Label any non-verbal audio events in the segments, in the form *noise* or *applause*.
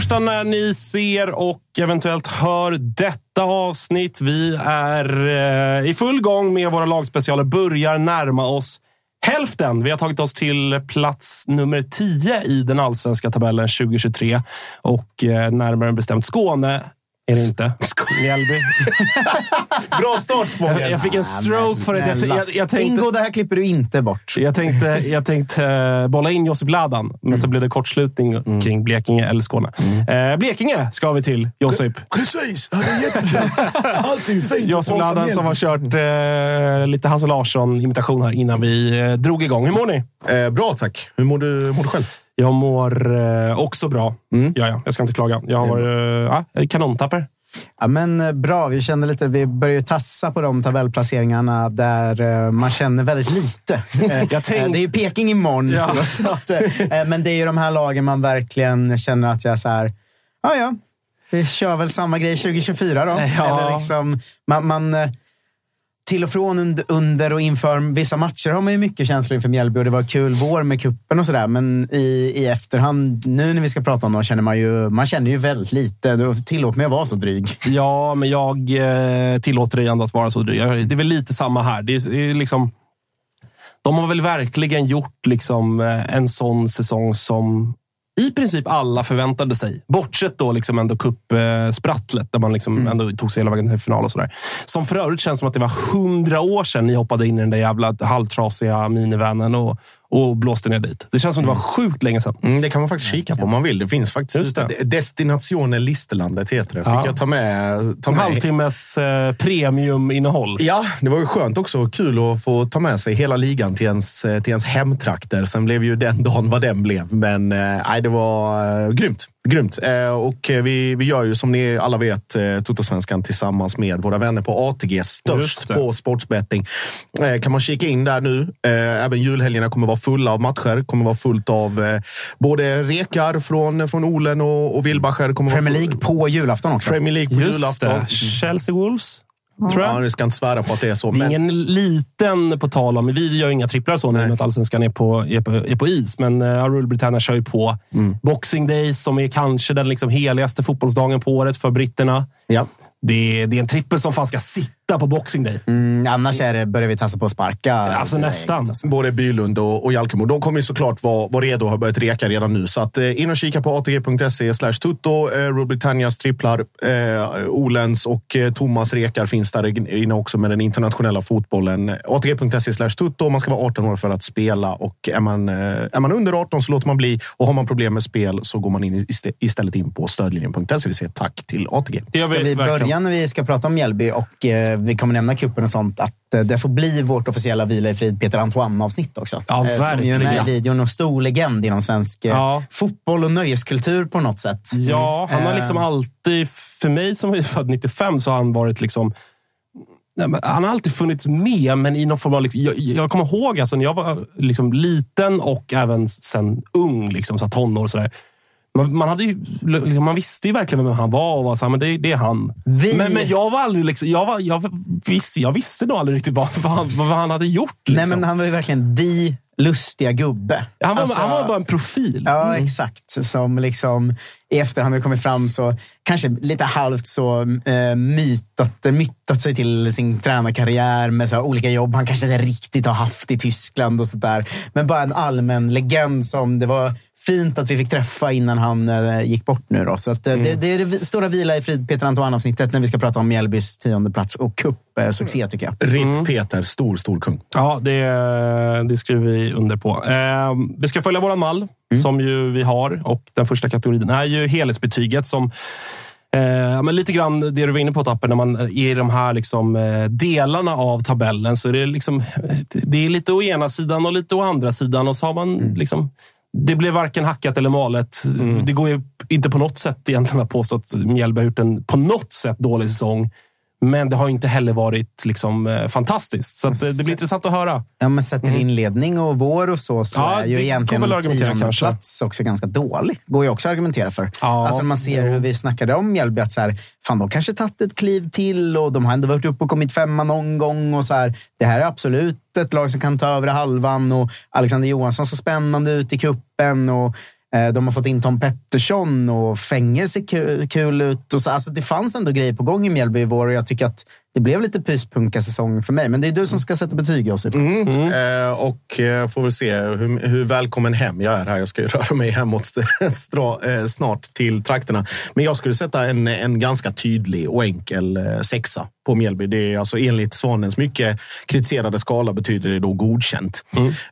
Torsdag när ni ser och eventuellt hör detta avsnitt. Vi är eh, i full gång med våra lagspecialer. Börjar närma oss hälften. Vi har tagit oss till plats nummer 10 i den allsvenska tabellen 2023. Och eh, närmare bestämt Skåne är det inte. *laughs* Mjällby. *laughs* Bra start Spången. Jag, jag fick en stroke för det. Jag, jag, jag tänkte... Ingo, det här klipper du inte bort. Jag tänkte, jag tänkte eh, bolla in Josip Ladan, men så blev det kortslutning kring Blekinge eller Skåne. Eh, Blekinge ska vi till, Josip. Precis, ja, det är jättekul. *laughs* Allt är ju fint Josip Ladan som har kört eh, lite Hasse Larsson-imitation här innan vi eh, drog igång. Hur mår ni? Eh, bra tack. Hur mår du, mår du själv? Jag mår eh, också bra. Mm. Ja, ja, jag ska inte klaga. Jag har varit eh, kanontapper. Ja, men eh, bra, vi känner lite, vi börjar tassa på de tabellplaceringarna där eh, man känner väldigt lite. *laughs* Eh, tänk- eh, Det är ju Peking imorgon, Ja. så, att, eh, men det är ju de här lagen man verkligen känner att jag så här, ja ja, vi kör väl samma grej 2024 då. Ja. Eller liksom, man, man, eh, till och från under, under och inför vissa matcher har man ju mycket känslor inför Mjällby och det var kul vår med kuppen och sådär. Men i, i efterhand, nu när vi ska prata om dem, känner man ju, man känner ju väldigt lite. Tillåt mig att vara så dryg. Ja, men jag eh, tillåter dig ändå att vara så dryg. Det är väl lite samma här. Det är, det är liksom, de har väl verkligen gjort liksom, eh, en sån säsong som i princip alla förväntade sig. Bortsett då liksom ändå cupsprattlet, där man liksom ändå tog sig hela vägen till final och sådär. Som för övrigt känns som att det var hundra år sedan ni hoppade in i den där jävla halvtrasiga minivanen och, och blåste ner dit. Det känns som det var sjukt länge sedan. Mm, det kan man faktiskt kika på om man vill. Det finns faktiskt Just det. Destinatione Listerlandet heter det. Fick Ja. jag ta med, ta En med halvtimmes eh, premiuminnehåll. Ja, det var ju skönt också. Kul att få ta med sig hela ligan till ens, eh, till ens hemtrakter. Sen blev ju den dagen vad den blev. Men eh, nej, det var eh, grymt. Grymt. Eh, och vi, vi gör ju som ni alla vet eh, Totosvenskan tillsammans med våra vänner på ATG. Störst på sportsbetting. Eh, kan man kika in där nu. Även julhelgerna kommer vara fulla av matcher. Kommer vara fullt av både rekar från, från Olen och, och Wilbacher. Kommer Premier League på julafton också. Premier League på Just julafton. det. Chelsea Wolves, tror jag. Ja, det ska inte svära på att det är så. Det är men- ingen liten på tal om. Vi gör inga tripplar så nu med att allsvenskan är på, är på, är på is. Men uh, Rule Britannia kör ju på Mm. Boxing Day som är kanske den liksom heligaste fotbollsdagen på året för britterna. Ja. Det, är, det är en trippel som fan ska sitta på Boxing Day. Mm, annars är det, börjar vi tassa på att sparka. Alltså nästan. alltså. Både Bylund och, och Jalkemo. De kommer ju såklart vara, vara redo och har börjat reka redan nu. Så att, eh, in och kika på atg.se slash tutto. Eh, Rule Britannias tripplar, eh, Olens och eh, Thomas rekar finns där inne också med den internationella fotbollen. atg.se slash tutto. Man ska vara 18 år för att spela och är man, eh, är man under 18 så låter man bli. Och har man problem med spel så går man in istället in på stödlinjen.se. Vi säger tack till ATG. Ska vi verkligen. Börja när vi ska prata om Mjällby och eh, vi kommer nämna kuppen och sånt att eh, det får bli vårt officiella Vila i frid Peter Antoine-avsnitt också. Ja, Eh, Som ju är med i videon och stor legend inom svensk eh, Ja. fotboll och nöjeskultur på något sätt. Ja, han har liksom Eh. alltid, för mig som är *laughs* född 95, så har han varit liksom... Nej, Han har alltid funnits med, men i någon form av... Liksom, jag, jag kommer ihåg alltså, när jag var liksom liten och även sen ung, liksom, så tonår och sådär. Man, man, hade ju, liksom, man visste ju verkligen vem han var och var så här, men det, det är han. Vi- Men, men jag var aldrig... Liksom, jag, var, jag, visste, jag visste nog aldrig riktigt vad, vad, han, vad han hade gjort. Liksom. Nej, men han var ju verkligen the lustiga gubbe. han, var, Alltså- han var bara en profil. Ja, exakt. Som liksom i efterhand har kommit fram så kanske lite halvt så eh, mytat, mytat sig till sin tränarkarriär med så här olika jobb han kanske inte riktigt har haft i Tyskland och sådär. Men bara en allmän legend som det var fint att vi fick träffa innan han eh, gick bort nu. Då. Så att, eh, det, det är det stora vila i frid Peter Antoine-avsnittet när vi ska prata om Mjällbys tionde plats och cupsuccé tycker jag. RIP Peter, stor, stor kung. Ja, det, det skriver vi under på. Eh, vi ska följa våran mall, som ju vi har. Och Den första kategorin är ju helhetsbetyget som Eh, men lite grann det du var inne på, Tapper, när man är i de här liksom, eh, delarna av tabellen så är det, liksom, det är lite å ena sidan och lite å andra sidan. Och så har man liksom, det blev varken hackat eller malet. Det går ju inte på något sätt egentligen att påstå att Mjällby har gjort en på något sätt dålig säsong. Men det har inte heller varit liksom, eh, fantastiskt. Så att, eh, det blir intressant att höra. Ja, men sett till inledning och vår och så, så Ja, är ju det egentligen tionde plats också ganska dålig. Går ju också att argumentera för. Ja, alltså man ser jo. hur vi snackade om Mjällby, att så här, fan, de kanske tagit ett kliv till och de har ändå varit uppe och kommit femma någon gång. Och så här, det här är absolut ett lag som kan ta över halvan och Alexander Johansson så spännande ut i kuppen och Eh, de har fått in Tom Pettersson och Fänger ser kul, kul ut. Och så, alltså, det fanns ändå grejer på gång i Mjällby i vår och jag tycker att det blev lite pyspunka-säsong för mig. Men det är du som ska sätta betyg, Josip. Eh, och eh, får väl se hur, hur välkommen hem jag är här. Jag ska ju *laughs* röra mig hemåt *laughs* stra, eh, snart till trakterna. Men jag skulle sätta en, en ganska tydlig och enkel eh, sexa på Mjällby. Det är alltså enligt Svanens mycket kritiserade skala betyder det då godkänt.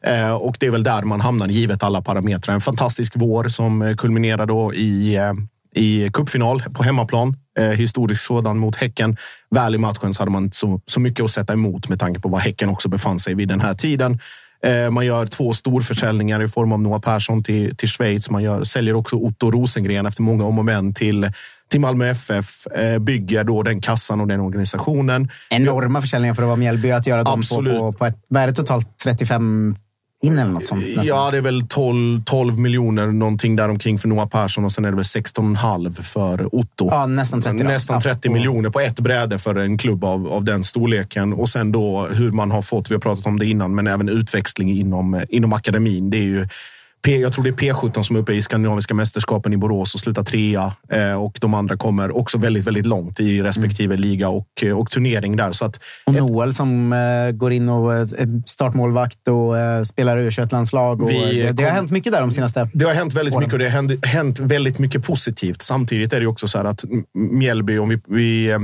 Eh, och det är väl där man hamnar givet alla parametrar. En fantastisk vår som eh, kulminerar då i eh, i cupfinal på hemmaplan. Eh, historisk sådan mot Häcken. Väl i matchen så hade man inte så, så mycket att sätta emot med tanke på var Häcken också befann sig vid den här tiden. Eh, man gör två storförsäljningar i form av Noah Persson till, till Schweiz. Man gör, säljer också Otto Rosengren efter många om och men till, till Malmö FF. Eh, bygger då den kassan och den organisationen. Enorma försäljningar för att vara Mjällby. Att göra dem Absolut. på, på, på ett, vad är det totalt 35 in eller något sånt? nästan. Ja, det är väl 12, 12 miljoner någonting däromkring för Noah Persson och sen är det väl 16,5 för Otto. Ja, nästan 30 då. Nästan Ja. 30 miljoner på ett bräde för en klubb av, av den storleken. Och sen då hur man har fått, vi har pratat om det innan, men även utväxling inom, inom akademin. Det är ju P, jag tror det är P17 som är uppe i skandinaviska mästerskapen i Borås och slutar trea. Eh, och de andra kommer också väldigt, väldigt långt i respektive Mm. liga och, eh, och turnering där. Så att Och Noel som eh, går in och eh, är startmålvakt och eh, spelar u landslag och Vi det, det har hänt mycket där de senaste... Det har hänt väldigt åren. mycket och det har hänt, hänt väldigt mycket positivt. Samtidigt är det också så här att Mjällby, om vi, vi eh,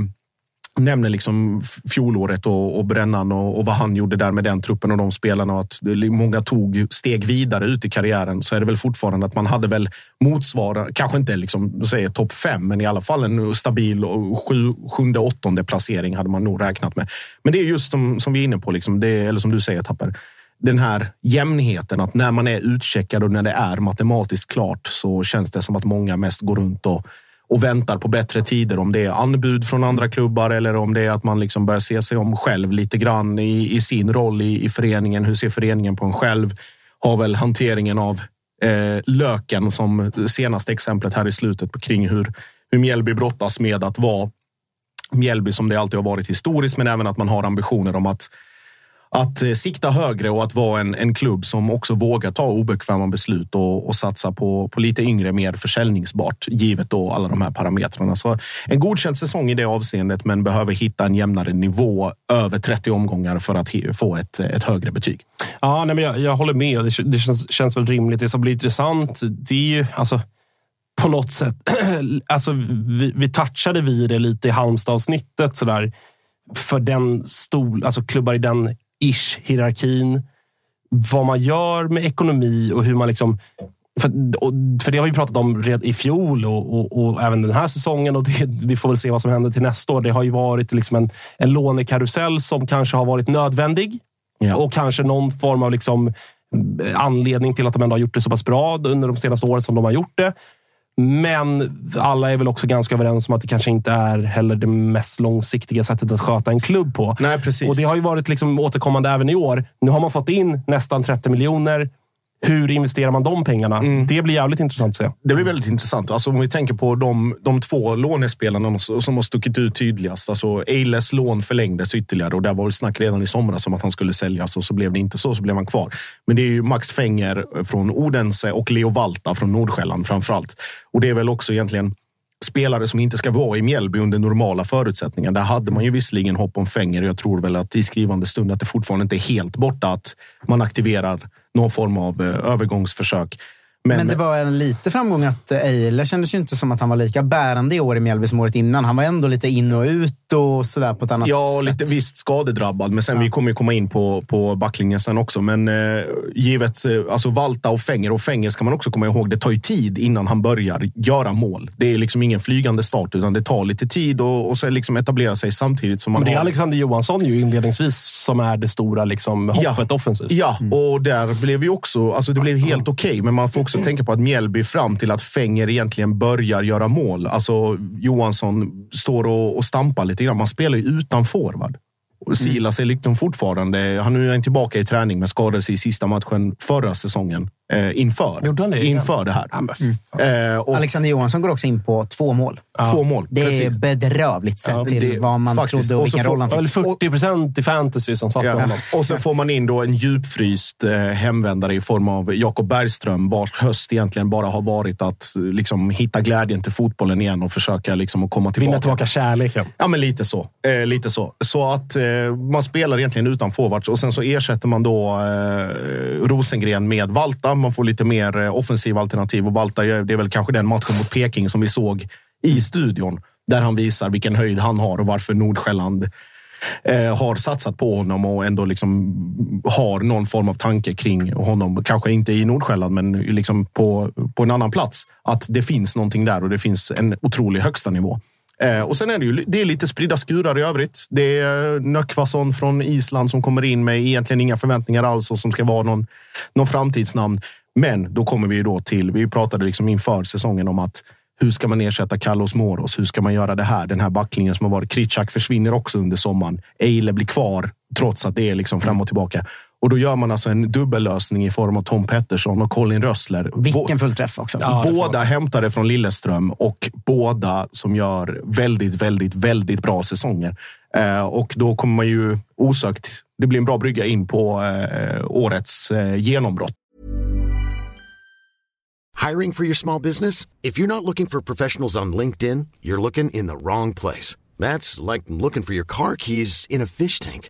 nämner liksom fjolåret och, och Brännan och, och vad han gjorde där med den truppen och de spelarna och att många tog steg vidare ut i karriären så är det väl fortfarande att man hade väl motsvara, kanske inte liksom, säger topp fem, men i alla fall en stabil och sju, sjunde, åttonde placering hade man nog räknat med. Men det är just som, som vi är inne på, liksom, det, eller som du säger Tapper, den här jämnheten att när man är utcheckad och när det är matematiskt klart så känns det som att många mest går runt och, och väntar på bättre tider. Om det är anbud från andra klubbar eller om det är att man liksom börjar se sig om själv lite grann i, i sin roll i, i föreningen. Hur ser föreningen på en själv? Har väl hanteringen av eh, löken som senaste exemplet här i slutet på kring hur, hur Mjällby brottas med att vara Mjällby som det alltid har varit historiskt, men även att man har ambitioner om att att eh, sikta högre och att vara en, en klubb som också vågar ta obekväma beslut och, och satsa på, på lite yngre, mer försäljningsbart, givet då alla de här parametrarna. Så en godkänd säsong i det avseendet, men behöver hitta en jämnare nivå över 30 omgångar för att få ett, ett högre betyg. Ja, nej, men jag, jag håller med. Det, det känns, känns väl rimligt. Det som blir intressant, det är ju alltså på något sätt. *clears throat* alltså, vi, vi touchade vid det lite i Halmstad-avsnittet. För den stol, alltså klubbar i den ish-hierarkin. Vad man gör med ekonomi och hur man liksom... För, för det har vi pratat om redan i fjol och, och, och även den här säsongen. och det, *laughs* Vi får väl se vad som händer till nästa år. Det har ju varit liksom en, en lånekarusell som kanske har varit nödvändig. Ja. Och kanske någon form av liksom anledning till att de ändå har gjort det så pass bra under de senaste åren som de har gjort det. Men alla är väl också ganska överens om att det kanske inte är heller det mest långsiktiga sättet att sköta en klubb på. Nej, precis. Och Det har ju varit liksom återkommande även i år. Nu har man fått in nästan 30 miljoner. Hur investerar man de pengarna? Mm. Det blir jävligt intressant att se. Det blir väldigt intressant. Alltså, om vi tänker på de, de två lånespelarna som har stuckit ut tydligast. Alltså, Eiles lån förlängdes ytterligare och där var det snack redan i somras om att han skulle säljas och så blev det inte så, så blev han kvar. Men det är ju Max Fenger från Odense och Leo Valta från Nordsjälland framför allt. Och det är väl också egentligen spelare som inte ska vara i Mjällby under normala förutsättningar. Där hade man ju visserligen hopp om Fenger. Jag tror väl att i skrivande stund att det fortfarande inte är helt borta att man aktiverar någon form av eh, övergångsförsök. Men, men, det var en lite framgång att Eile kändes ju inte som att han var lika bärande i år i Mjällby som året innan. Han var ändå lite in och ut och sådär på ett annat ja, sätt. Ja, lite visst skadedrabbad. Men sen ja. vi kommer ju komma in på, på backlinjen sen också. Men eh, givet eh, alltså Valta och Fenger. Och Fenger ska man också komma ihåg, det tar ju tid innan han börjar göra mål. Det är liksom ingen flygande start, utan det tar lite tid och, och så liksom etablera sig samtidigt som man Men det är har... Alexander Johansson ju inledningsvis som är det stora liksom, hoppet ja. offensivt. Ja, mm. och där blev ju också, alltså det blev helt okej. Okay, men man får också tänka på att Mjällby fram till att Fenger egentligen börjar göra mål. Alltså Johansson står och, och stampar lite grann. Man spelar ju utan forward. Och Silas är liksom fortfarande, han nu är tillbaka i träning men skadade sig i sista matchen förra säsongen eh, inför, det, inför det här. Mm. Eh, och, Alexander Johansson går också in på två mål. Ja. Två mål. Det är precis. bedrövligt sett ja, till vad man faktiskt. trodde och, vilken roll han fick. 40 procent i fantasy som satt ja. honom. Och så får man in då en djupfryst eh, hemvändare i form av Jakob Bergström vars höst egentligen bara har varit att liksom, hitta glädjen till fotbollen igen och försöka liksom, att komma tillbaka. Vinna tillbaka kärleken. Ja, men lite så. Eh, lite så. Så att eh, man spelar egentligen utan forwards och sen så ersätter man då eh, Rosengren med Valta. Man får lite mer eh, offensiva alternativ och Valta, eh, det är väl kanske den matchen mot Peking som vi såg i studion där han visar vilken höjd han har och varför Nordsjälland eh, har satsat på honom och ändå liksom har någon form av tanke kring honom. Kanske inte i Nordsjälland, men liksom på, på en annan plats. Att det finns någonting där och det finns en otrolig högsta nivå. Eh, och sen är det ju det är lite spridda skurar i övrigt. Det är eh, Nökvason från Island som kommer in med egentligen inga förväntningar alls och som ska vara någon, någon framtidsnamn. Men då kommer vi då till, vi pratade liksom inför säsongen om att hur ska man ersätta Carlos Moros? Hur ska man göra det här? Den här backlinjen som har varit. Kritschak försvinner också under sommaren. Eile blir kvar trots att det är liksom fram och tillbaka. Och då gör man alltså en dubbellösning i form av Tom Pettersson och Colin Rössler. Vilken fullträff också. Ja, båda hämtade från Lilleström och båda som gör väldigt, väldigt, väldigt bra säsonger. Eh, och då kommer man ju osökt, det blir en bra brygga in på eh, årets eh, genombrott. Hiring for your small business? If you're not looking for professionals on LinkedIn, you're looking in the wrong place. That's like looking for your car keys in a fish tank.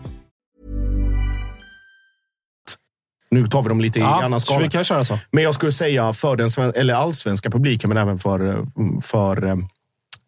Nu tar vi dem lite i Ja, annan så skala. vi kan köra så. Men jag skulle säga för den eller allsvenska publiken, men även för, för eh,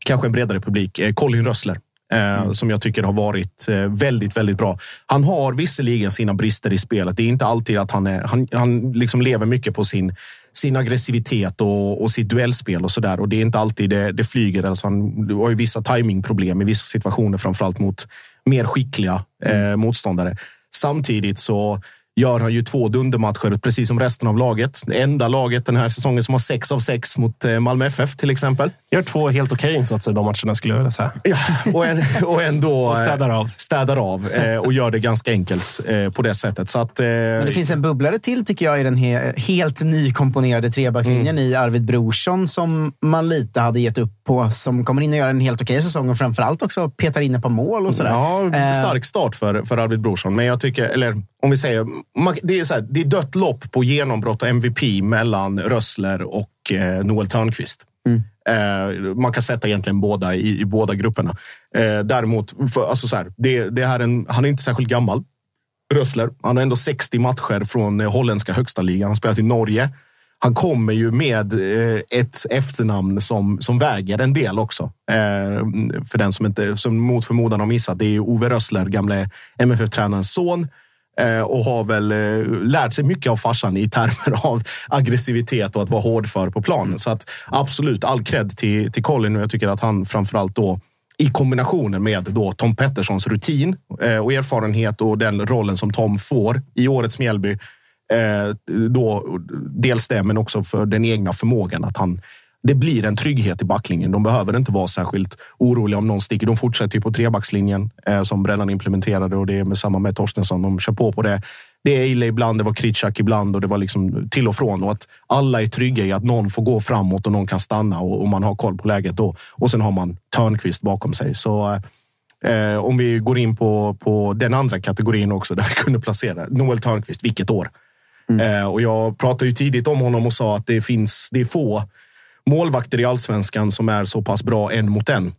kanske en bredare publik, eh, Colin Rössler. eh, Som jag tycker har varit väldigt, väldigt bra. Han har visserligen sina brister i spelet. Det är inte alltid att han, är, han, han liksom lever mycket på sin, sin aggressivitet och, och sitt duellspel och sådär. Och det är inte alltid det, det flyger. Alltså han har ju vissa timingproblem i vissa situationer, framförallt mot mer skickliga eh, motståndare. Samtidigt så gör han ju två dundermatcher, precis som resten av laget. Det enda laget den här säsongen som har sex av sex mot eh, Malmö FF till exempel. Gör två helt okej insatser i de matcherna skulle jag vilja säga. Ja, och, en, och ändå *laughs* Och städar av. eh, städar av eh, och gör det ganska enkelt eh, på det sättet. Så att, eh, Men det finns en bubblare till tycker jag i den he helt nykomponerade trebackslinjen i Arvid Brorsson som man lite hade gett upp på. Som kommer in och gör en helt okej säsong och framförallt också petar in ett par mål och sådär. Ja, Eh, stark start för, för Arvid Brorsson. Men jag tycker, eller om vi säger, det, är så här, det är dött lopp på genombrott och MVP mellan Rössler och eh, Noel Törnqvist. Eh, man kan sätta egentligen båda i, i båda grupperna. Eh, däremot, för, alltså så här, det, det här är en, han är inte särskilt gammal. Rössler. Han har ändå 60 matcher från eh, holländska högsta ligan. Han har spelat i Norge. Han kommer ju med eh, ett efternamn som, som väger en del också. Eh, för den som, inte, som mot förmodan har missat. Det är Ove Rössler, gamle MFF-tränarens son. Eh, och har väl eh, lärt sig mycket av farsan i termer *laughs* av aggressivitet och att vara hård för på planen. Så att absolut, all cred till, till Colin. Och jag tycker att han framförallt då i kombinationen med då Tom Petterssons rutin eh, och erfarenhet och den rollen som Tom får i årets Mjällby. Då, dels det, men också för den egna förmågan. att han det blir en trygghet i backlinjen. De behöver inte vara särskilt oroliga om någon sticker. De fortsätter ju på trebackslinjen eh, som Brännan implementerade och det är med samma med Torstensson. De kör på på det. Det är Eile ibland, det var Kritschak ibland och det var liksom till och från. Och att alla är trygga i att någon får gå framåt och någon kan stanna och, och man har koll på läget då. Och sen har man Törnqvist bakom sig. Så eh, om vi går in på, på den andra kategorin också *laughs* där vi kunde placera Noel Törnqvist, vilket år. Eh, och jag pratade ju tidigt om honom och sa att det finns, det är få målvakter i allsvenskan som är så pass bra en mot en.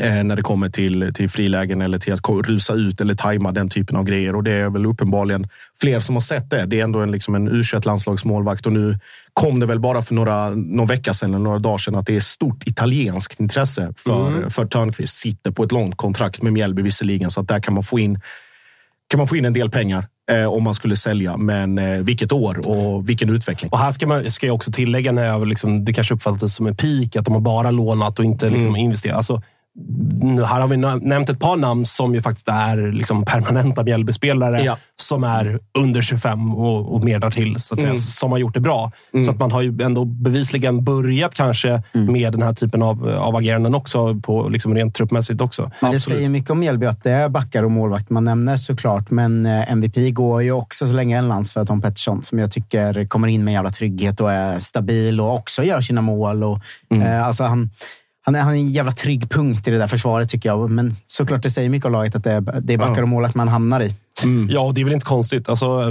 Eh, när det kommer till, till frilägen eller till att rusa ut eller tajma den typen av grejer. Och det är väl uppenbarligen fler som har sett det. Det är ändå en, liksom en u landslagsmålvakt och nu kom det väl bara för några, någon vecka sedan eller några dagar sedan att det är stort italienskt intresse för, för Törnqvist. Sitter på ett långt kontrakt med Mjällby visserligen, så att där kan man få in kan man få in en del pengar eh, om man skulle sälja. Men eh, vilket år och vilken utveckling. Och här ska, man, ska jag också tillägga, när jag liksom, det kanske uppfattades som en peak, att de har bara lånat och inte liksom Mm. investerat. Alltså, här har vi nä- nämnt ett par namn som ju faktiskt är liksom permanenta Mjällbyspelare Ja. som är under 25 och, och mer därtill, så att Mm. säga, som har gjort det bra. Så att man har ju ändå bevisligen börjat kanske Mm. med den här typen av, av ageranden också, på, liksom rent truppmässigt också. Men det Absolut. säger mycket om Mjällby att det är backar och målvakt man nämner såklart. Men eh, MVP går ju också så länge en lands för Tom Pettersson som jag tycker kommer in med jävla trygghet och är stabil och också gör sina mål. Och, eh, alltså han, han, är, han är en jävla trygg punkt i det där försvaret tycker jag. Men såklart det säger mycket om laget att det är, det är backar och målvakt man hamnar i. Ja, och det är väl inte konstigt. Alltså,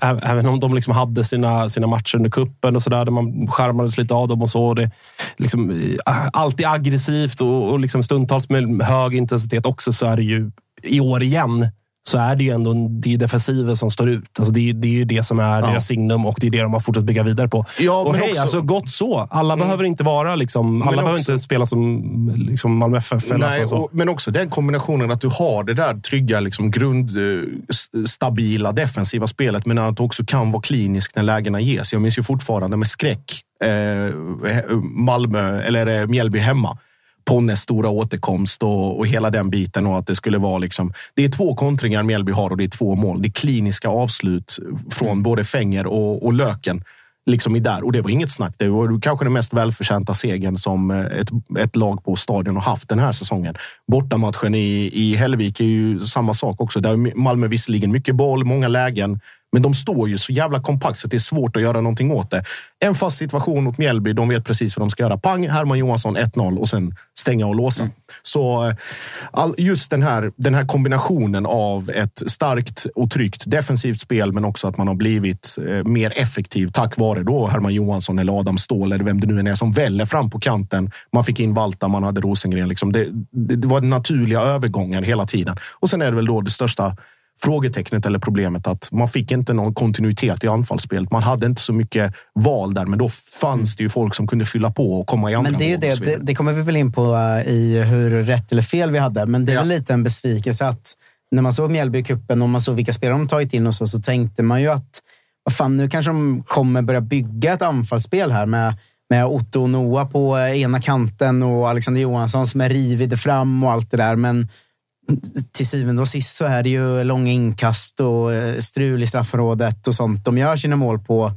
även om de liksom hade sina, sina matcher under kuppen och så där, man skärmades lite av dem och så. Det, liksom, alltid aggressivt och, och liksom stundtals med hög intensitet också, så är det ju i år igen så är det ju ändå det är defensiven som står ut. Alltså det, är, det är ju det som är Ja. deras signum och det är det de har fortsatt bygga vidare på. Ja, och hej, också- alltså gott så. Alla behöver inte vara liksom, alla behöver också- inte spela som liksom Malmö FF. Eller Nej, så, så. och, men också den kombinationen att du har det där trygga, liksom, grundstabila defensiva spelet, men att du också kan vara klinisk när lägena ges. Jag minns ju fortfarande med skräck eh, Malmö, eller eh, Mjällby hemma. Ponnes stora återkomst och, och hela den biten. och att Det skulle vara liksom, det är två kontringar Mjällby har och det är två mål. Det är kliniska avslut från både Fänger och, och Löken liksom i där. Och det var inget snack. Det var kanske den mest välförtjänta segern som eh, ett, ett lag på stadion har haft den här säsongen. Bortamatchen i, i Hällevik är ju samma sak också. Där Malmö visserligen mycket boll, många lägen, Men de står ju så jävla kompakt så det är svårt att göra någonting åt det. En fast situation mot Mjällby. De vet precis vad de ska göra. Pang, Herman Johansson 1-0 och sen stänga och låsa. Mm. Så all, just den här, den här kombinationen av ett starkt och tryggt defensivt spel, men också att man har blivit eh, mer effektiv tack vare då Herman Johansson eller Adam Ståhl eller vem det nu än är som väller fram på kanten. Man fick in Valta, man hade Rosengren. Liksom. Det, det, det var naturliga övergångar hela tiden. Och sen är det väl då det största frågetecknet eller problemet att man fick inte någon kontinuitet i anfallsspelet. Man hade inte så mycket val där, men då fanns det ju folk som kunde fylla på och komma i andra Men det är det, det, det, kommer vi väl in på eh, i hur rätt eller fel vi hade. Men det är ja. väl lite en besvikelse att när man såg Mjällby-cupen och man såg vilka spelare de tagit in och så, så tänkte man ju att vad fan, nu kanske de kommer börja bygga ett anfallsspel här med med Otto och Noah på ena kanten och Alexander Johansson som är rivig fram och allt det där. Men till syvende och sist så är det ju långa inkast och eh, strul i straffområdet och sånt. De gör sina mål på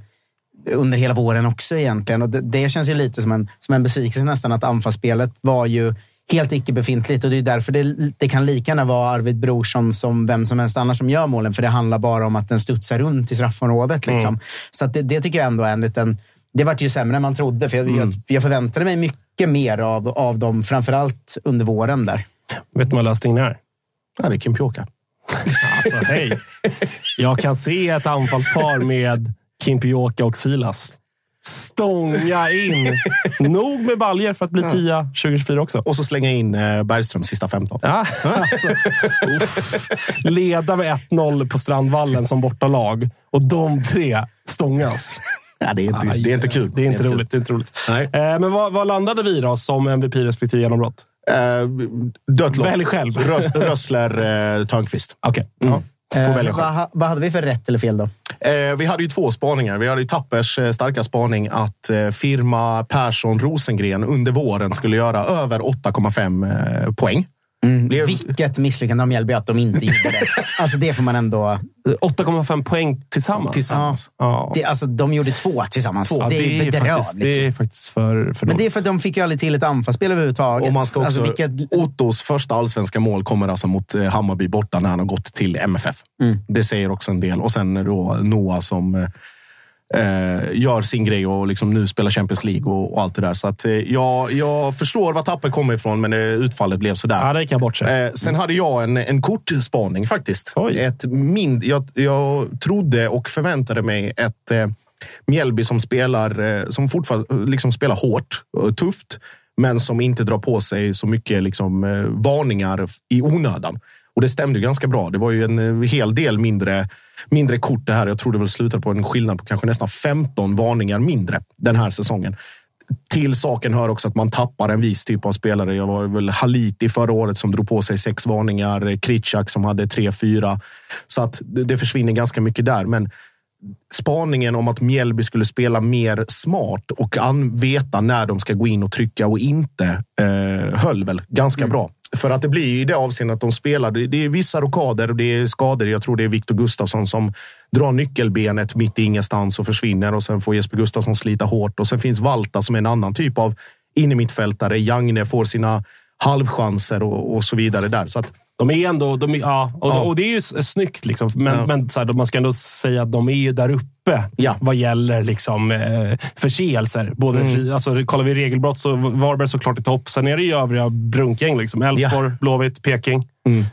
under hela våren också egentligen. Och det, det känns ju lite som en, som en besvikelse nästan att anfallsspelet var ju helt icke befintligt och det är därför det, det kan lika gärna vara Arvid Brorsson som vem som helst annars som gör målen. För det handlar bara om att den studsar runt i straffområdet. Liksom. Mm. Så det, det, tycker jag ändå är en liten... Det vart ju sämre än man trodde. För jag, mm. jag, jag förväntade mig mycket mer av, av dem, framförallt under våren där. Vet du vad lösningen är? Ja, det är Kim Pioka. Alltså, hej. Jag kan se ett anfallspar med Kim Pioka och Silas. Stånga in. Nog med baljer för att bli tia 2024 också. Och så slänga in eh, Bergström sista 15. Ja, alltså, Leda med 1-0 på Strandvallen som bortalag och de tre stångas. Ja, det, är inte, det är inte kul. Det är inte, roligt. Det är inte roligt. Nej. Eh, men vad, vad landade vi då som MVP respektive genombrott? Eh, dött Välj själv. Rös, Rössler, eh, Törnqvist. Okej. Okay. Mm. Eh, vad, vad hade vi för rätt eller fel då? Eh, vi hade ju två spaningar. Vi hade ju Tappers eh, starka spaning att eh, firma Persson Rosengren under våren skulle göra över 8,5 eh, poäng. Mm. Blev... Vilket misslyckande av Mjällby att de inte gjorde det. *laughs* Alltså det får man ändå... 8,5 poäng tillsammans. tillsammans. Ja. Det, alltså, de gjorde två tillsammans. Två. Ja, det, är bedrövligt. Det är faktiskt för, för Men det är för att de fick ju aldrig till ett anfallsspel överhuvudtaget. Och man ska också, alltså, vilket... Ottos första allsvenska mål kommer alltså mot eh, Hammarby borta när han har gått till MFF. Mm. Det säger också en del. Och sen då Noah som eh, gör sin grej och liksom nu spelar Champions League och, och allt det där. Så att, eh, jag, jag förstår var tappet kommer ifrån, men eh, utfallet blev sådär. Ja, det gick jag bort sig. Eh, sen hade jag en, en kortspaning faktiskt. Ett mind, jag, jag trodde och förväntade mig ett eh, Mjällby som spelar, eh, som fortfarande liksom spelar hårt och tufft, men som inte drar på sig så mycket liksom, eh, varningar i onödan. Och det stämde ganska bra. Det var ju en hel del mindre mindre kort det här. Jag tror det väl slutar på en skillnad på kanske nästan 15 varningar mindre den här säsongen. Till saken hör också att man tappar en viss typ av spelare. Jag var väl Haliti förra året som drog på sig sex varningar. Kritschak som hade tre, fyra. Så att det försvinner ganska mycket där. Men spaningen om att Mjällby skulle spela mer smart och veta när de ska gå in och trycka och inte eh, höll väl ganska mm. bra. För att det blir i det avseendet att de spelar. Det är vissa rokader och det är skador. Jag tror det är Viktor Gustafsson som drar nyckelbenet mitt i ingenstans och försvinner och sen får Jesper Gustafsson slita hårt. Och sen finns Valta som är en annan typ av innermittfältare. Jagne får sina halvchanser och, och så vidare där. Så att de är ändå... De, ja, och, ja. och det är ju snyggt, liksom. men, ja. men så här, man ska ändå säga att de är ju där uppe ja. vad gäller liksom, eh, förseelser. Både, mm. alltså, kollar vi regelbrott så Varberg såklart i topp. Sen är det ju övriga brunkgäng. Liksom. Elfsborg, Blåvitt, Peking. Mm.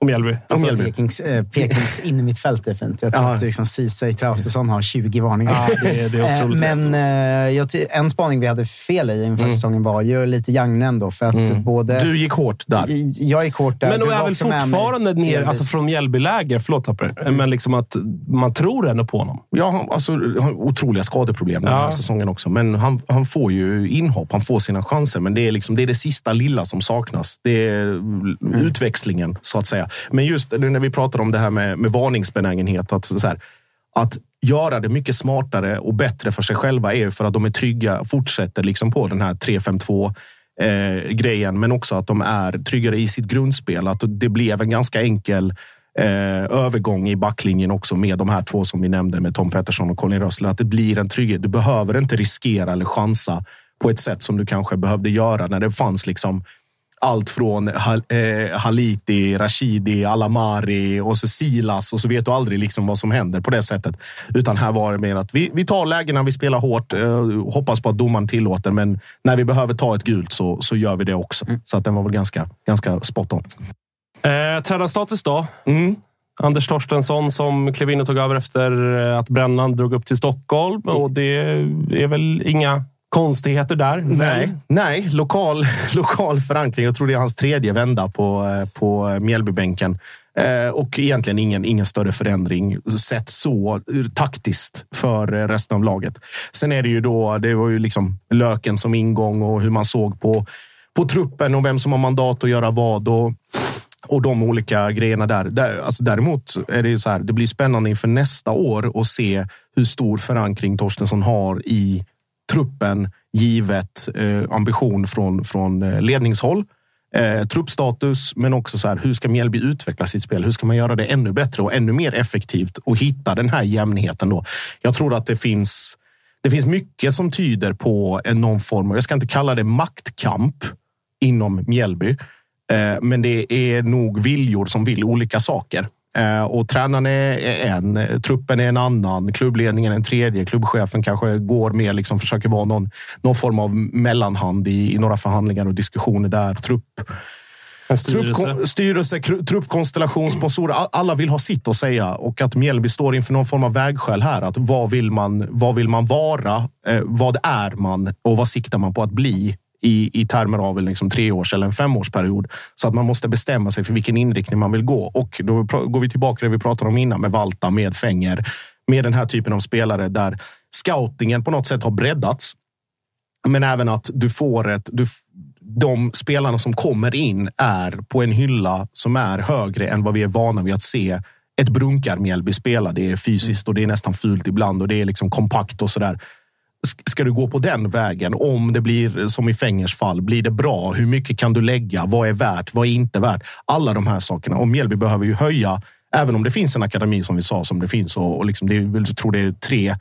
Och Mjällby. Alltså, Mjällby. Pekings, äh, Pekings *laughs* in i mitt fält är fint. Jag tror ja. att liksom, Ceesay Traustason har 20 varningar. Ja, det, det är otroligt. Men äh, jag, en spaning vi hade fel i inför mm. säsongen var ju lite Jagne ändå. För att mm. både, du gick hårt där. Jag gick hårt där. Men du är väl fortfarande ner, alltså från Mjällbyläger, förlåt Tapper, mm. men liksom att man tror ändå på honom. Ja, alltså, han har otroliga skadeproblem den här säsongen också. Men han, han får ju inhopp, han får sina chanser. Men det är, liksom, det, är det sista lilla som saknas. Det är mm. utväxlingen, så att säga. Men just när vi pratar om det här med, med varningsbenägenhet. Att, så här, att göra det mycket smartare och bättre för sig själva är för att de är trygga, och fortsätter liksom på den här 3-5-2 eh, grejen, men också att de är tryggare i sitt grundspel. Att det blev en ganska enkel eh, övergång i backlinjen också med de här två som vi nämnde med Tom Pettersson och Colin Rössler. Att det blir en trygghet. Du behöver inte riskera eller chansa på ett sätt som du kanske behövde göra när det fanns liksom allt från Hal eh, Haliti, Rashidi, Alamari och så Silas och så vet du aldrig liksom vad som händer på det sättet. Utan här var det mer att vi, vi tar lägena, vi spelar hårt, eh, hoppas på att domaren tillåter, men när vi behöver ta ett gult så, så gör vi det också. Mm. Så att den var väl ganska, ganska spot on. Eh, tränarstatus då? Mm. Anders Torstensson som klev in och tog över efter eh, att Brännan drog upp till Stockholm. Och det är väl inga konstigheter där? Nej, nej lokal, *laughs* lokal förankring. Jag tror det är hans tredje vända på, eh, på Mjällbybänken. Eh, och egentligen ingen, ingen större förändring sett så eh, taktiskt för eh, resten av laget. Sen är det ju då, det var ju liksom löken som ingång och hur man såg på, på truppen och vem som har mandat att göra vad. Och, och de olika grejerna där. där alltså däremot är det så här, det blir spännande inför nästa år att se hur stor förankring Torstensson har i truppen givet eh, ambition från, från eh, ledningshåll. Eh, truppstatus, men också så här, hur ska Mjällby utveckla sitt spel? Hur ska man göra det ännu bättre och ännu mer effektivt och hitta den här jämnheten? Då? Jag tror att det finns, det finns mycket som tyder på en någon form, av jag ska inte kalla det maktkamp inom Mjällby, eh, men det är nog viljor som vill olika saker. Eh, och tränaren är en, truppen är en annan, klubbledningen en tredje, klubbchefen kanske går mer, liksom försöker vara någon, någon form av mellanhand i, i några förhandlingar och diskussioner där. Trupp, styrelse. Trupp, styrelse, truppkonstellation, sponsorer. Alla vill ha sitt att säga och att Mjällby står inför någon form av vägskäl här. Att vad vill man? Vad vill man vara? Eh, vad är man och vad siktar man på att bli i, i termer av en liksom treårs eller en femårsperiod. Så att man måste bestämma sig för vilken inriktning man vill gå. Och då går vi tillbaka till det vi pratade om innan med Valta, med Fänger, med den här typen av spelare där scoutingen på något sätt har breddats. Men även att du får ett... Du, de spelarna som kommer in är på en hylla som är högre än vad vi är vana vid att se ett brunkar-Mjällby spela. Det är fysiskt och det är nästan fult ibland och det är liksom kompakt och sådär ska du gå på den vägen? Om det blir som i Fängers fall, blir det bra? Hur mycket kan du lägga? Vad är värt? Vad är inte värt? Alla de här sakerna. Och Mjällby behöver ju höja, även om det finns en akademi som vi sa som det finns. Och, och liksom det är, jag tror det är tre,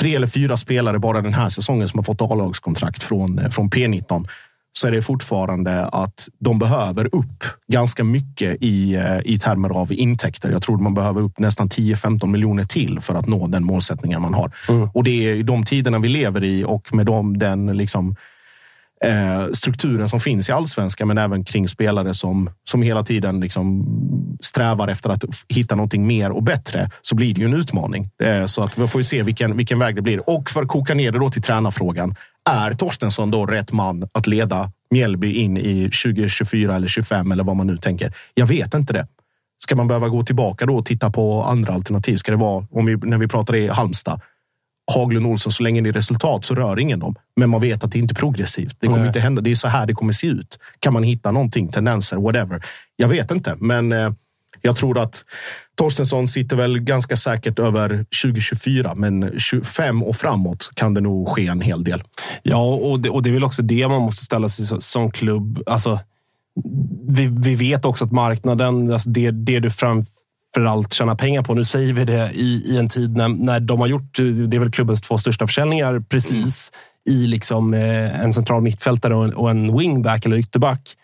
tre eller fyra spelare bara den här säsongen som har fått A-lagskontrakt från, eh, från P19 så är det fortfarande att de behöver upp ganska mycket i, eh, i termer av intäkter. Jag tror man behöver upp nästan 10-15 miljoner till för att nå den målsättningen man har. Mm. Och det är de tiderna vi lever i och med dem, den liksom, eh, strukturen som finns i allsvenskan, men även kring spelare som, som hela tiden liksom strävar efter att hitta någonting mer och bättre, så blir det ju en utmaning. Eh, så att vi får se vilken, vilken väg det blir. Och för att koka ner det då till tränarfrågan. Är Torstensson då rätt man att leda Mjällby in i 2024 eller 25 eller vad man nu tänker? Jag vet inte det. Ska man behöva gå tillbaka då och titta på andra alternativ? Ska det vara, om vi, när vi pratar i Halmstad, Haglund Olsson, så länge det är resultat så rör ingen dem. Men man vet att det inte är progressivt. Det kommer Nej. inte hända. Det är så här det kommer se ut. Kan man hitta någonting, tendenser, whatever. Jag vet inte, men eh, jag tror att Torstensson sitter väl ganska säkert över 2024, men 25 och framåt kan det nog ske en hel del. Ja, och det, och det är väl också det man måste ställa sig som, klubb. Alltså, vi, vi vet också att marknaden, alltså det, det du framförallt tjäna pengar på. Nu säger vi det i, i en tid när, när de har gjort, eh, det är väl klubbens två största försäljningar precis, mm. i liksom eh, en central mittfältare och en, och en wingback eller ytterback.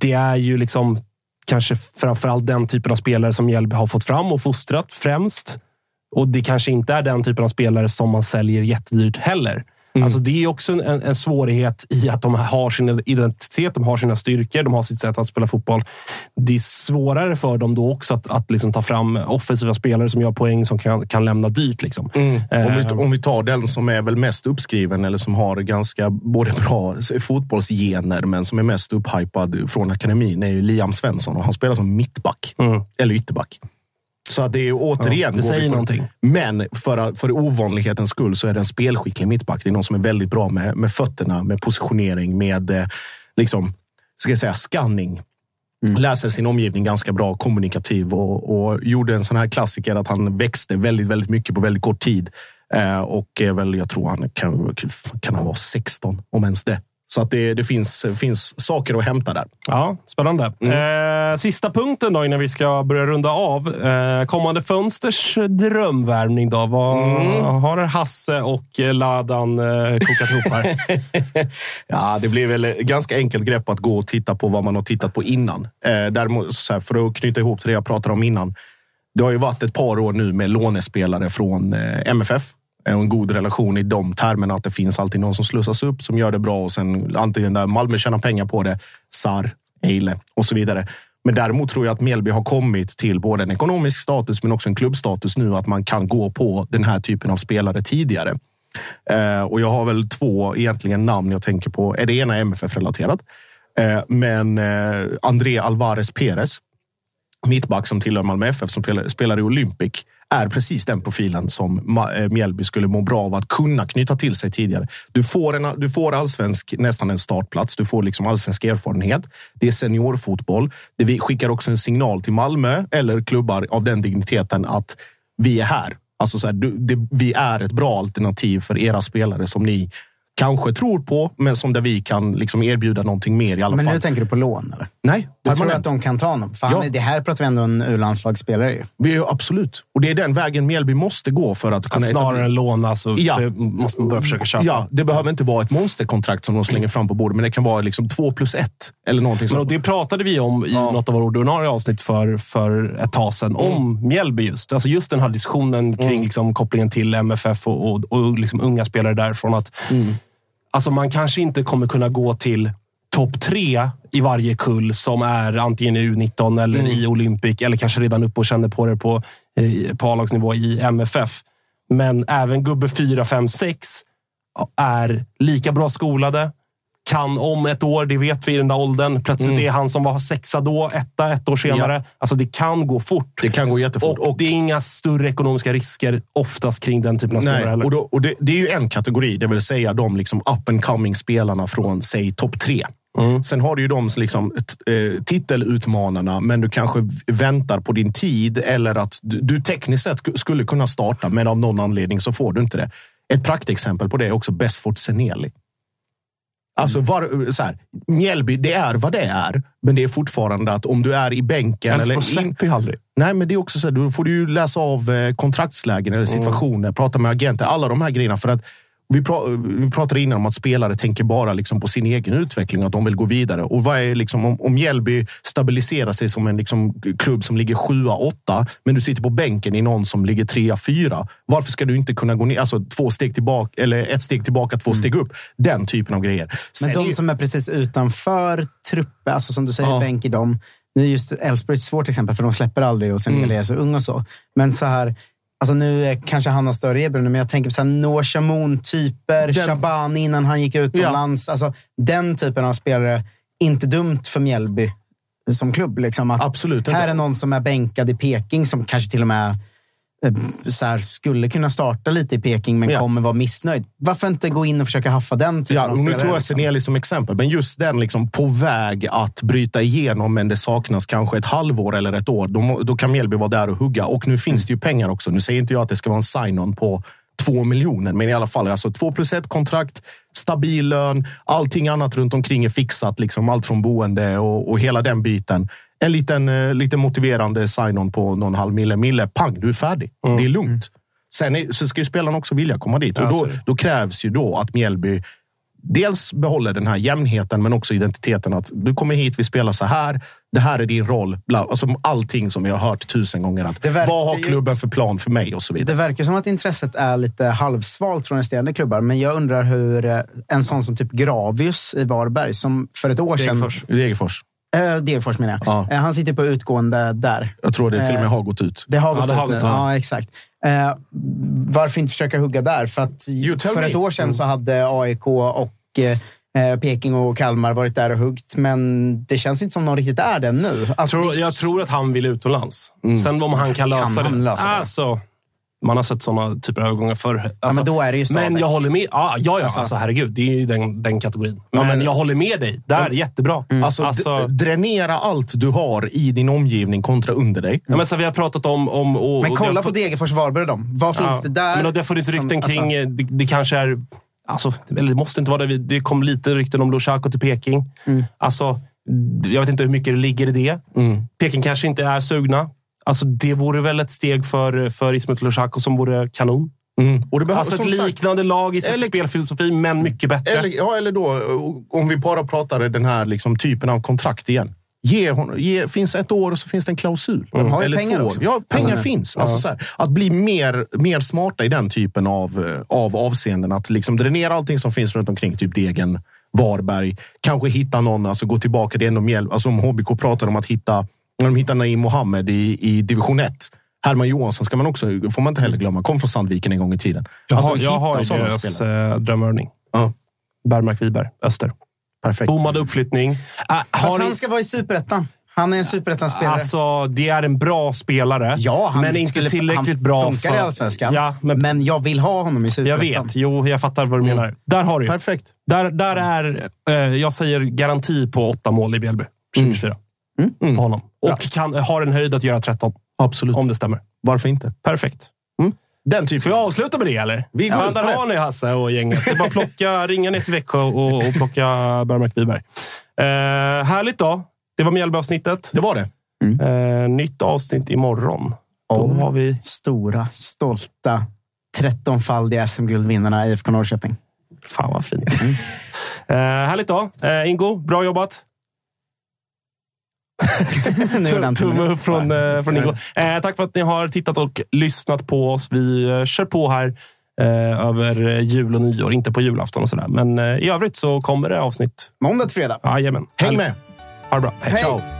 Det är ju liksom kanske framförallt den typen av spelare som Mjällby har fått fram och fostrat främst. Och det kanske inte är den typen av spelare som man säljer jättedyrt heller. Mm. Alltså det är också en, en, svårighet i att de har sin identitet, de har sina styrkor, de har sitt sätt att spela fotboll. Det är svårare för dem då också att, att liksom ta fram offensiva spelare som gör poäng som kan, kan lämna dyrt. Liksom. Mm. Om, vi, eh. om, vi, tar den som är väl mest uppskriven eller som har ganska både bra fotbollsgener men som är mest upphypad från akademin är ju Liam Svensson och han spelar som mittback mm. eller ytterback. Så att det är återigen... Det säger någonting. Men för, för ovanlighetens skull så är det en spelskicklig mittback. Det är någon som är väldigt bra med, med fötterna, med positionering, med eh, liksom, ska jag säga, scanning. Mm. Läser sin omgivning ganska bra, kommunikativ och, och, gjorde en sån här klassiker att han växte väldigt, väldigt mycket på väldigt kort tid. Eh, och är väl, jag tror han kan, kan han vara 16, om ens det. Så att det, det finns, finns saker att hämta där. Ja, spännande. Eh, sista punkten då innan vi ska börja runda av. Eh, kommande fönsters drömvärvning då. Vad har Hasse och Ladan eh, kokat ihop här? *laughs* Ja, det blir väl ganska enkelt grepp att gå och titta på vad man har tittat på innan. Eh, däremot, så här, för att knyta ihop till det jag pratade om innan. Det har ju varit ett par år nu med lånespelare från eh, MFF. Och en god relation i de termerna att det finns alltid någon som slussas upp, som gör det bra och sen antingen där Malmö tjänar pengar på det, SAR, Eile och så vidare. Men däremot tror jag att Mjällby har kommit till både en ekonomisk status men också en klubbstatus nu att man kan gå på den här typen av spelare tidigare. Eh, och jag har väl två egentligen namn jag tänker på. Är det ena MFF-relaterat? Eh, men eh, André Alvarez Perez, mittback som tillhör Malmö FF som spelar, spelar i Olympic, är precis den profilen som eh, Mjällby skulle må bra av att kunna knyta till sig tidigare. Du får, en, du får allsvensk, nästan en startplats. Du får liksom allsvensk erfarenhet. Det är seniorfotboll. Det vi skickar också en signal till Malmö eller klubbar av den digniteten att vi är här. Alltså så här, du, det, vi är ett bra alternativ för era spelare som ni kanske tror på, men som där vi kan liksom erbjuda någonting mer i alla Men fall. nu tänker du på lån, eller? Nej, Du tror att de kan ta honom? Fan, Ja. Det här pratar vi ändå om en U-landslagsspelare. ju. Vi är, absolut. Och det är den vägen Mjällby måste gå för att kunna... Att snarare än låna så, Ja. så måste man börja försöka köpa. Ja, det behöver inte vara ett monsterkontrakt som de slänger fram på bordet, men det kan vara liksom två plus ett eller någonting Men sånt. det pratade vi om i något av våra ordinarie avsnitt för, för ett tag sedan. Om Mjällby just. Alltså just den här diskussionen kring liksom kopplingen till MFF och, och, och liksom unga spelare därifrån. Att, alltså man kanske inte kommer kunna gå till topp tre i varje kull som är antingen i U19 eller i Olympic eller kanske redan uppe och känner på det på, eh, på A-lagsnivå i MFF. Men även gubbe 4, 5, 6 är lika bra skolade. Kan om ett år, det vet vi i den där åldern. Plötsligt är han som var sexa då, etta ett år senare. Ja. Alltså det kan gå fort. Det kan gå jättefort. Och, det är inga större ekonomiska risker oftast kring den typen av spelare heller. och, då, och det, det är ju en kategori, det vill säga de liksom up and coming spelarna från, säg, topp tre. Mm. Sen har du ju de som liksom, eh, titelutmanarna, men du kanske väntar på din tid eller att du, du tekniskt sett sk- skulle kunna starta, men av någon anledning så får du inte det. Ett praktexempel på det är också Besfort Seneli. Alltså, Mm. var, så här, Mjällby, det är vad det är, men det är fortfarande att om du är i bänken... Elfsborg eller släpper ju aldrig. Nej, men det är också så här, då får du ju läsa av eh, kontraktslägen eller situationer, prata med agenter, alla de här grejerna. För att vi, pra- vi pratade innan om att spelare tänker bara liksom på sin egen utveckling och att de vill gå vidare. Och vad är liksom, om, om Mjällby stabiliserar sig som en liksom klubb som ligger sjua, åtta, men du sitter på bänken i någon som ligger trea, fyra. Varför ska du inte kunna gå ner, alltså två steg tillbaka, eller ett steg tillbaka, två steg upp? Den typen av grejer. Sen Men de ju- som är precis utanför truppen, alltså som du säger, Ja. bänk i dem. Nu är just Elfsborg ett svårt exempel, för de släpper aldrig och sen Mm. är så ung och så. Men så här, alltså nu är kanske han har större erbjudande, men jag tänker på så här Noah Shamoun-typer, Shabani innan han gick utomlands. Alltså, den typen av spelare, inte dumt för Mjällby som klubb. Liksom, att Absolut inte. Här är någon som är bänkad i Peking, som kanske till och med så här, skulle kunna starta lite i Peking, men Ja. kommer vara missnöjd. Varför inte gå in och försöka haffa den typen Ja, av och nu spelare? tog jag liksom? Seneli som exempel, men just den liksom på väg att bryta igenom, men det saknas kanske ett halvår eller ett år. Då, då kan Mjällby vara där och hugga. Och nu finns det ju pengar också. Nu säger inte jag att det ska vara en sign-on på två miljoner, men i alla fall alltså två plus ett kontrakt, stabil lön, allting annat runt omkring är fixat. Liksom allt från boende och, och hela den biten. En liten, eh, lite motiverande sign-on på någon halv mille. Mille, pang, du är färdig. Det är lugnt. Sen är, så ska ju spelarna också vilja komma dit. Och då, då krävs ju då att Mjällby dels behåller den här jämnheten, men också identiteten. Att du kommer hit, vi spelar så här. Det här är din roll. Bla, alltså allting som vi har hört tusen gånger. Att, vad har klubben för plan för mig och så vidare. Det verkar som att intresset är lite halvsvalt från resterande klubbar, men jag undrar hur eh, en sån som typ Gravius i Varberg, som för ett år sedan... Degerfors. Degerfors. Äh, Degerfors menar jag. Ja. Eh, Han sitter på utgående där. Jag tror det till och med Eh, har gått ut. Det har Ja, gått det har ut nu. gått ut. Ja, exakt. Varför inte försöka hugga där? För att för me. ett år sedan så hade AIK och eh, Peking och Kalmar varit där och huggt, men det känns inte som någon riktigt är det nu. Alltså, Tror, det- jag tror att han vill utomlands. Sen om han kan lösa han det. lösa det? Alltså, man har sett sådana typer av övergångar förr. Alltså, men då är det ju. Men jag håller med. Ja, ja, ja alltså, Alltså- herregud. Det är ju den, den kategorin. Men, men- jag håller med dig. Där, jättebra. Alltså, Alltså, d- dränera allt du har i din omgivning kontra under dig. ja, men så vi har pratat om... om och, Men och kolla har på Degerfors Varberg då. Vad finns Ja, det där? Men det har funnits som- rykten kring... alltså- det, det kanske är... Alltså, eller det måste inte vara det. Det kom lite rykten om Lushaku till Peking. Alltså, jag vet inte hur mycket det ligger i det. Peking kanske inte är sugna. Alltså, det vore väl ett steg för, för Ismet Lushaku som vore kanon. Mm. Och det behövs, Alltså ett som sagt, liknande lag i sin Eller- spelfilosofi, men mycket bättre. Eller, ja, eller då, om vi bara pratar den här liksom, typen av kontrakt igen. Ge, hon, ge, finns ett år och så finns det en klausul. De har eller pengar två år. Ja, pengar Alltså, finns. Alltså, så här, att bli mer, mer smarta i den typen av, av avseenden. Att liksom dränera allting som finns runt omkring. Typ Degen, Varberg. Kanske hitta någon, alltså gå tillbaka. Det är ändå hjälp. Alltså, om HBK pratar om att hitta, när de hittar Naim Mohammed i, i division 1. Herman Johansson ska man också, får man inte heller glömma. Kom från Sandviken en gång i tiden. jag Alltså, har, jag hitta har deras spelare. eh, drömövning. Ja, Bergmark Wiberg, Öster. perfekt. Bommad uppflyttning. Äh, Fast ni- han ska vara i superettan. Han är en superettan-spelare. Alltså, det är en bra spelare, ja, han men inte skulle- tillräckligt han bra funkar för... i Allsvenskan. Ja, men, Men jag vill ha honom i jag superettan. vet. Jo, jag fattar vad du menar. Där har du. Perfekt. Där, där är, eh, jag säger garanti på åtta mål i Bjälby 2024. Mm. På honom. Och kan, har en höjd att göra 13, Absolut. om det stämmer. Varför inte? Perfekt. Den typen. Ska vi avsluta med det eller? Vi går Fan, där har ni Hasse och gänget. Det är bara att plocka, *laughs* ringa ner till Växjö och, och plocka Bergmark Wiberg. Eh, härligt då. Det var Mjällby-avsnittet. Det var det. Eh, nytt avsnitt imorgon. Då Om har vi... Stora, stolta, 13-faldiga SM-guldvinnarna IFK Norrköping. Fan vad fint. Eh, härligt då. Eh, Ingo, bra jobbat. Tumme upp från, eh, från Ingo. Eh, tack för att ni har tittat och lyssnat på oss. Vi eh, kör på här eh, över jul och nyår. Inte på julafton och sådär. Men eh, i övrigt så kommer det avsnitt. Måndag till fredag. Jajamän. Häng med. Ha det bra. Hej. Hej.